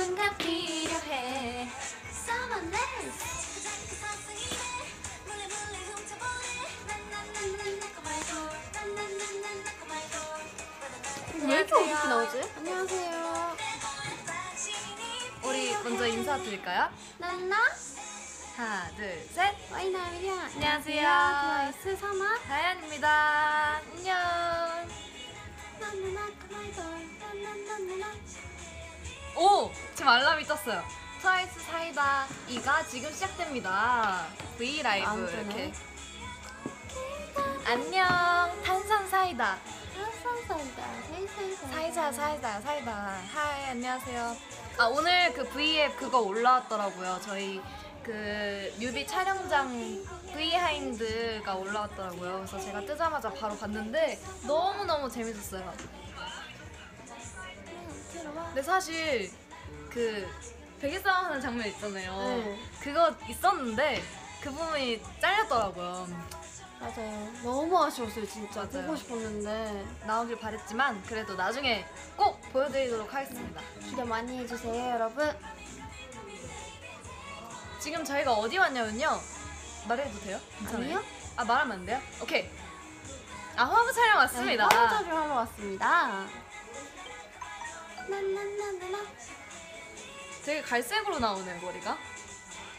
누군가 필요해 Someone else 왜 이렇게 어둡게 나오지? 안녕하세요. 우리 먼저 인사드릴까요? 난나 하나, 둘, 셋. 와이나미야. 안녕하세요. 트와이스 그 사마 다현입니다. 알람이 떴어요. 트와이스 사이다 2가 지금 시작됩니다. V 라이브. 이렇게. 안녕. 탄산 사이다. 사이다 사이사이사 사이다 사이다 사이다. hi 안녕하세요. 아 오늘 그 V앱 그거 올라왔더라고요. 저희 그 뮤비 촬영장 behind가 올라왔더라고요. 그래서 제가 뜨자마자 바로 봤는데 너무 너무 재밌었어요. 근데 사실 그 베개 싸움 하는 장면 있잖아요. 네. 그거 있었는데 그 부분이 잘렸더라고요. 맞아요 너무 아쉬웠어요 진짜 맞아요. 보고 싶었는데 나오길 바랬지만 그래도 나중에 꼭 보여드리도록 하겠습니다. 기대 많이 해주세요 여러분 지금 저희가 어디 왔냐면요. 말해도 돼요? 괜찮아요? 아니요? 아 말하면 안 돼요? 오케이. 아 화보 촬영 왔습니다. 네, 화장을 하러 왔습니다 난난난나 되게 갈색으로 나오네요 머리가.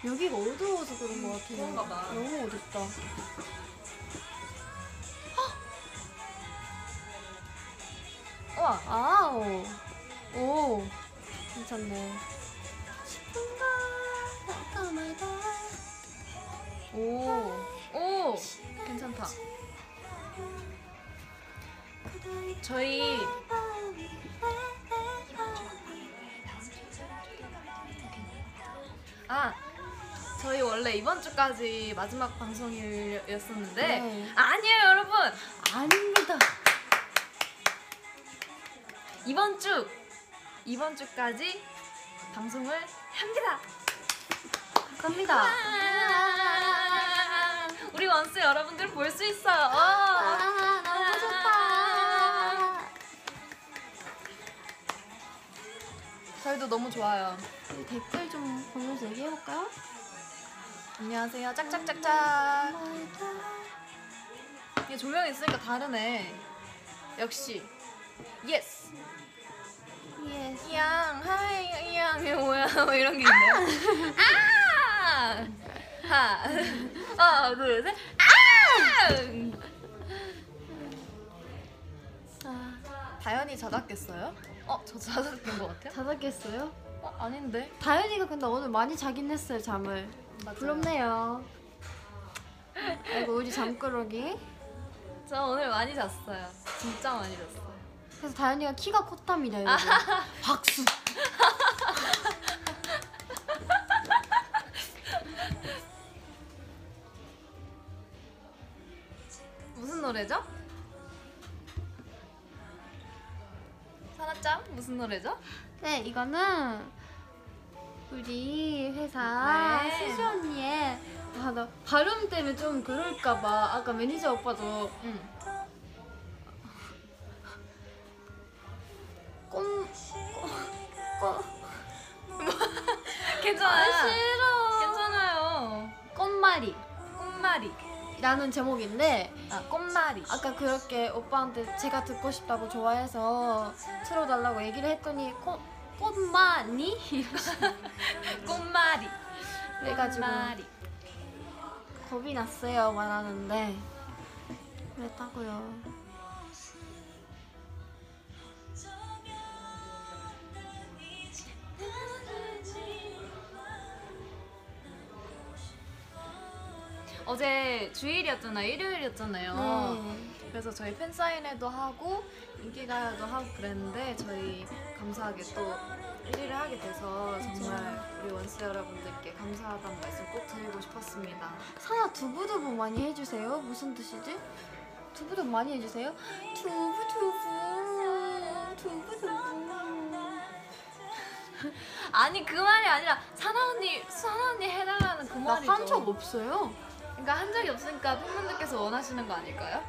여기가 어두워서 그런 것 같아요 그런가 봐. 너무 어둡다 우와. 아우 오 괜찮네 싶은가 잠깐만다 오. 오. 괜찮다. 저희 아 저희 원래 이번 주까지 마지막 방송이었었는데 네. 아니에요 여러분 아닙니다 이번 주 이번 주까지 방송을 합니다. 갑니다 아, 우리 원스 여러분들 볼 수 있어요. 아 저희도 너무 좋아요. 우리 댓글 좀 보면서 얘기해볼까요? 안녕하세요. 짝짝짝짝. 이게 조명이 있으니까 다르네. 역시. 예스. 예스 이양 하이 이양 이게 뭐야 뭐 이런 게 있네요. 아! 하. 하나 둘 셋. 아! 아, 다현이 자작겠어요? 어, 저 자작된 것 같아요? 자작했어요? 어, 아닌데. 다현이가 근데 오늘 많이 자긴 했어요 잠을 맞아요. 부럽네요 아이고 우리 잠꾸러기 저 오늘 많이 잤어요. 진짜 많이 잤어요. 그래서 다현이가 키가 콧탑니다 여러분 박수 무슨 노래죠? 짱 무슨 노래죠? 네 이거는 우리 회사 네. 수지 언니의 아 나 발음 때문에 좀 그럴까봐 아까 매니저 오빠도 응. 꼼... 꼼... 괜찮아요. 아 싫어 라는 제목인데 아, 꽃말이. 아까 그렇게 오빠한테 제가 듣고 싶다고 좋아해서 틀어달라고 얘기를 했더니 꽃, 꽃마니? 꽃말이. 그래가지고 꽃말이. 겁이 났어요 말하는데 그랬다고요 어제 주일이었잖아요. 일요일이었잖아요. 네. 그래서 저희 팬사인회도 하고 인기가요도 하고 그랬는데 저희 감사하게 또 1위를 하게 돼서 정말 우리 원스 여러분들께 감사하다는 말씀 꼭 드리고 싶었습니다. 사나 두부두부 많이 해주세요 무슨 뜻이지? 두부두부 많이 해주세요 두부두부 두부두부 아니 그 말이 아니라 사나 언니 사나 언니 해달라는 그 말이죠. 없어요 그러니까 한 적이 없으니까 팬분들께서 원하시는 거 아닐까요?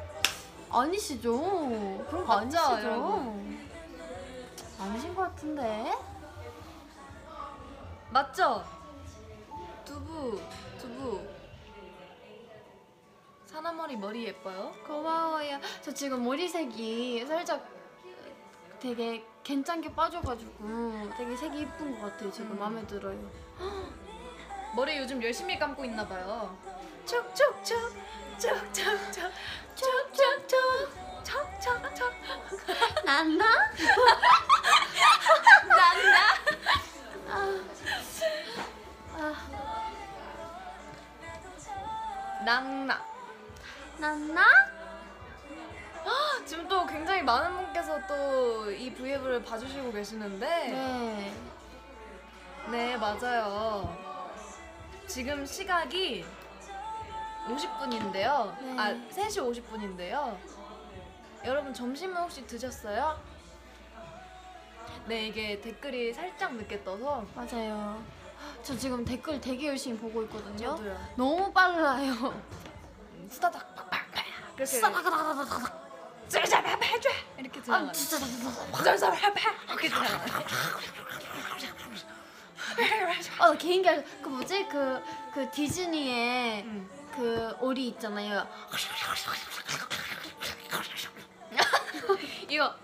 아니시죠 그런 거 맞죠, 아니시죠 여러분? 아니신 것 같은데 맞죠? 두부 두부 사나머리 머리 예뻐요? 고마워요. 저 지금 머리색이 살짝 되게 괜찮게 빠져가지고 되게 색이 이쁜 것 같아요. 제가 음. 마음에 들어요. 머리 요즘 열심히 감고 있나 봐요. 촉촉촉 촉촉촉 촉촉촉 촉촉촉 난다? 난다. 낭나. 난다? 지금 또 굉장히 많은 분께서 또 이 브이앱을 봐주시고 계시는데 네. 네 맞아요. 지금 시각이 50분인데요. 네. 아 3시 50분인데요. 여러분 점심은 혹시 드셨어요? 네 이게 댓글이 살짝 늦게 떠서 맞아요. 저 지금 댓글 되게 열심히 보고 있거든요. 저도요. 너무 빨라요. 스타닥 팍팍팍 그렇게 싸다다다다다다. zzz 이렇게 아 들어가요. 진짜 zzz 이렇게 들어가요. 어 개인기 그 뭐지 그 그 디즈니의 음. 그 오리 있잖아요. 이거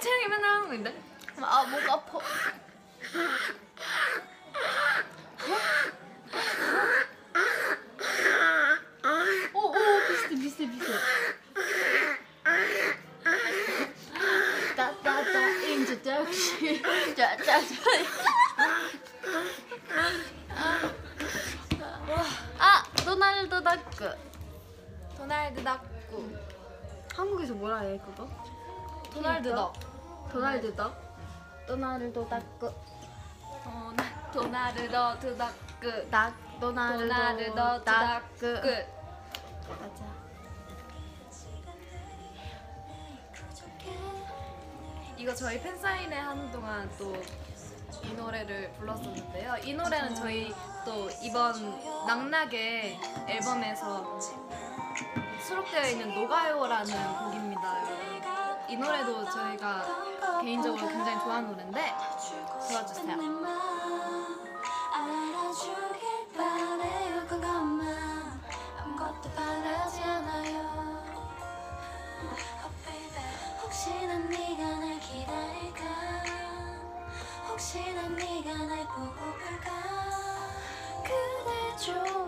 채영이 맨날 하는 거인데? 아 목 아파. 오오 비슷해 비슷해 비슷해. 따따따 introduction. 짜짜짜. 도날드 덕. 도날드 닥크. 도나- 도날드 덕 덕구 닥 도날드 도날드 덕 맞아. 이거 저희 팬사인회 하는 동안 또 이 노래를 불렀었는데요. 이 노래는 저희 또 이번 낙낙의 앨범에서 수록되어 있는 녹아요라는 곡입니다. 여러분. 이 노래도 저희가 개인적으로 굉장히 좋아하는 노래인데 들어주세요. 혹시나 네가 날 기다릴까 혹시나 네가 날 보고 볼까 그대 좋아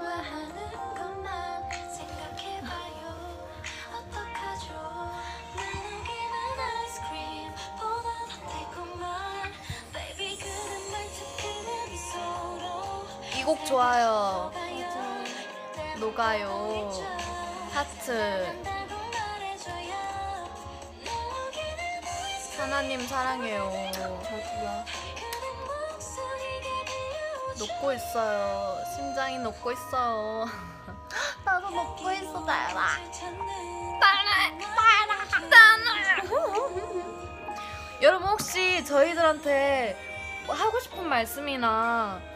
곡 좋아요. 녹아요. 하트. 하나님 사랑해요. 저도요. 녹고 있어요. 심장이 녹고 있어요. 나도 먹고 있어 달라. 여러분 혹시 저희들한테 뭐 하고 싶은 말씀이나 음,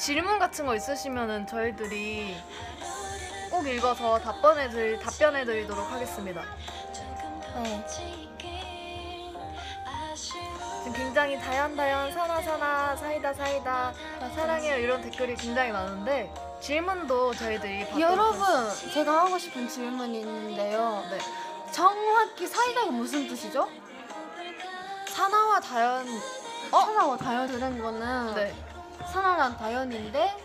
질문 같은 거 있으시면은 저희들이 꼭 읽어서 답변해드릴 답변해드리도록 하겠습니다. 네. 지금 굉장히 다연다연 사나 사나 사이다 사이다 사랑해요 이런 댓글이 굉장히 많은데 질문도 저희들이 받도록 여러분. 제가 하고 싶은 질문이 있는데요. 네. 정확히 사이다가 무슨 뜻이죠? 사나와 다연 사나와 다연이라는 거는 네 사나랑 다연인데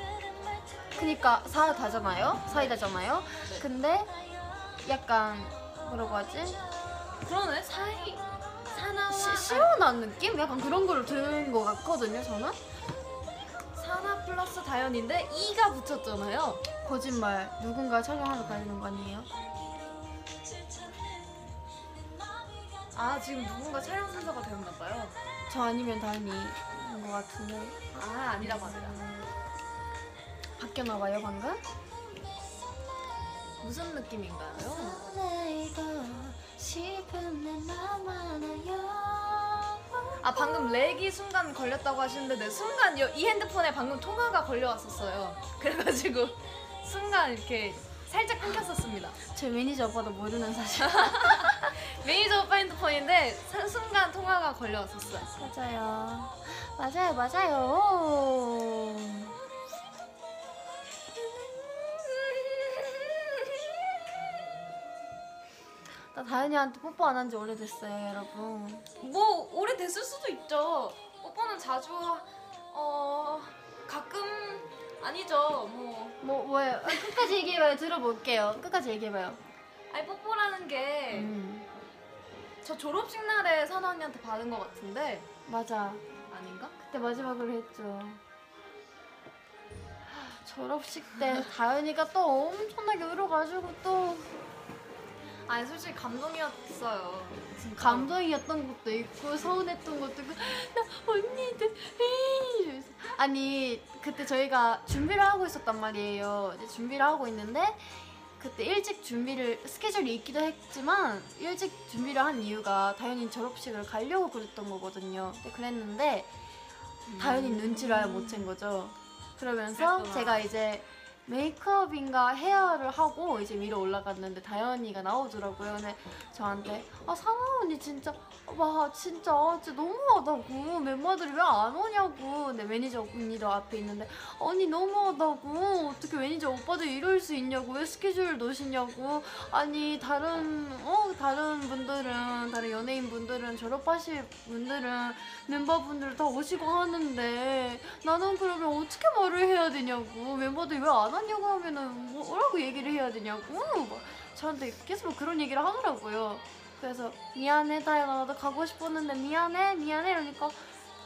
그니까 사다잖아요. 사이다잖아요. 근데 약간 뭐라고 하지? 그러네 사이 사나와 시, 시원한 느낌? 약간 그런 걸 들은 것 같거든요. 저는 사나 플러스 다연인데 이가 붙였잖아요. 거짓말. 누군가 촬영하러 가는 거 아니에요? 아 지금 누군가 촬영 순서가 되었나 봐요. 저 아니면 다연이인 것 같은데 아 아니라고 합니다. 바뀌었나 봐요 방금? 무슨 느낌인가요? 아 방금 렉이 순간 걸렸다고 하시는데 네, 순간 여- 이 핸드폰에 방금 통화가 걸려왔었어요. 그래가지고 순간 이렇게 살짝 끊겼었습니다. 제 매니저 오빠도 모르는 사실 매니저 오빠 핸드폰인데 사- 순간 통화가 걸려왔었어요. 맞아요 맞아요 맞아요 나 다현이한테 뽀뽀 안 한 지 오래됐어요, 여러분. 뭐 오래됐을 수도 있죠. 오빠는 자주 어 가끔 아니죠. 뭐 뭐 뭐예요? 아, 끝까지 얘기해봐요. 들어볼게요. 끝까지 얘기해봐요. 아니 뽀뽀라는 게 저 음, 졸업식 날에 선아 언니한테 받은 것 같은데 맞아. 아닌가? 그때 마지막으로 했죠. 졸업식 때 다현이가 또 엄청나게 울어가지고 또 아니 솔직히 감동이었어요. 진짜. 감동이었던 것도 있고 서운했던 것도 있고 나 언니들 에이 이러면서. 아니 그때 저희가 준비를 하고 있었단 말이에요 이제 준비를 하고 있는데 그때 일찍 준비를 스케줄이 있기도 했지만 일찍 준비를 한 이유가 다현이 졸업식을 가려고 그랬던 거거든요. 근데 그랬는데 다현이 눈치를 아예 못 챈 거죠. 그러면서 그랬구나. 제가 이제 메이크업인가 헤어를 하고 이제 위로 올라갔는데 다현이가 나오더라고요. 근데 저한테 아 상아 언니 진짜 와 진짜 진짜 너무하다고 멤버들이 왜 안 오냐고. 근데 매니저 언니도 앞에 있는데 언니 너무하다고. 어떻게 매니저 오빠들 이럴 수 있냐고. 왜 스케줄 놓으시냐고. 아니 다른 어 다른 분들은 다른 연예인 분들은 졸업하실 분들은 멤버분들 다 오시고 하는데 나는 그러면 어떻게 말을 해야 되냐고. 멤버들이 왜 안 왔냐고 하면은 뭐라고 얘기를 해야 되냐고. 막 저한테 계속 그런 얘기를 하더라고요. 그래서 미안해 다현아. 나도 가고 싶었는데 미안해 미안해 이러니까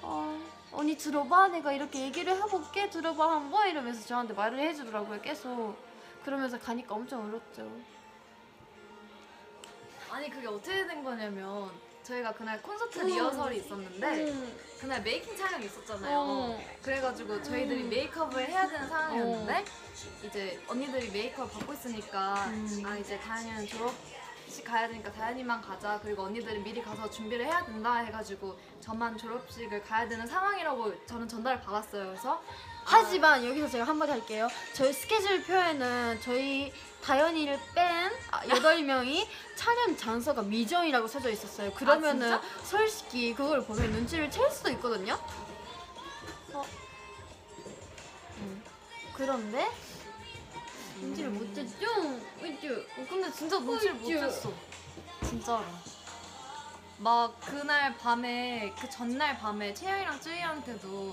어 언니 들어봐. 내가 이렇게 얘기를 해볼게. 들어봐 한번 이러면서 저한테 말을 해주더라고요 계속. 그러면서 가니까 엄청 울었죠. 아니 그게 어떻게 된 거냐면 저희가 그날 콘서트 리허설이 있었는데 음. 그날 메이킹 촬영이 있었잖아요. 어. 그래가지고 저희들이 음. 메이크업을 해야 되는 상황이었는데 이제 언니들이 메이크업 받고 있으니까 음. 아 이제 다현이는 졸업식 가야 되니까 다현이만 가자 그리고 언니들은 미리 가서 준비를 해야 된다 해가지고 저만 졸업식을 가야 되는 상황이라고 저는 전달을 받았어요. 그래서 하지만 여기서 제가 한마디 할게요. 저희 스케줄표에는 저희 다현이를 뺀 아, 8명이 촬영 장소가 미정이라고 써져 있었어요. 그러면은 아, 솔직히 그걸 보면 눈치를 챌 수도 있거든요. 어. 음. 그런데 눈치를 못 챘죠? 으쭈. 어, 근데 진짜 눈치를 못. 챘어. 진짜로. 막 그날 밤에 그 전날 밤에 채영이랑 쯔이한테도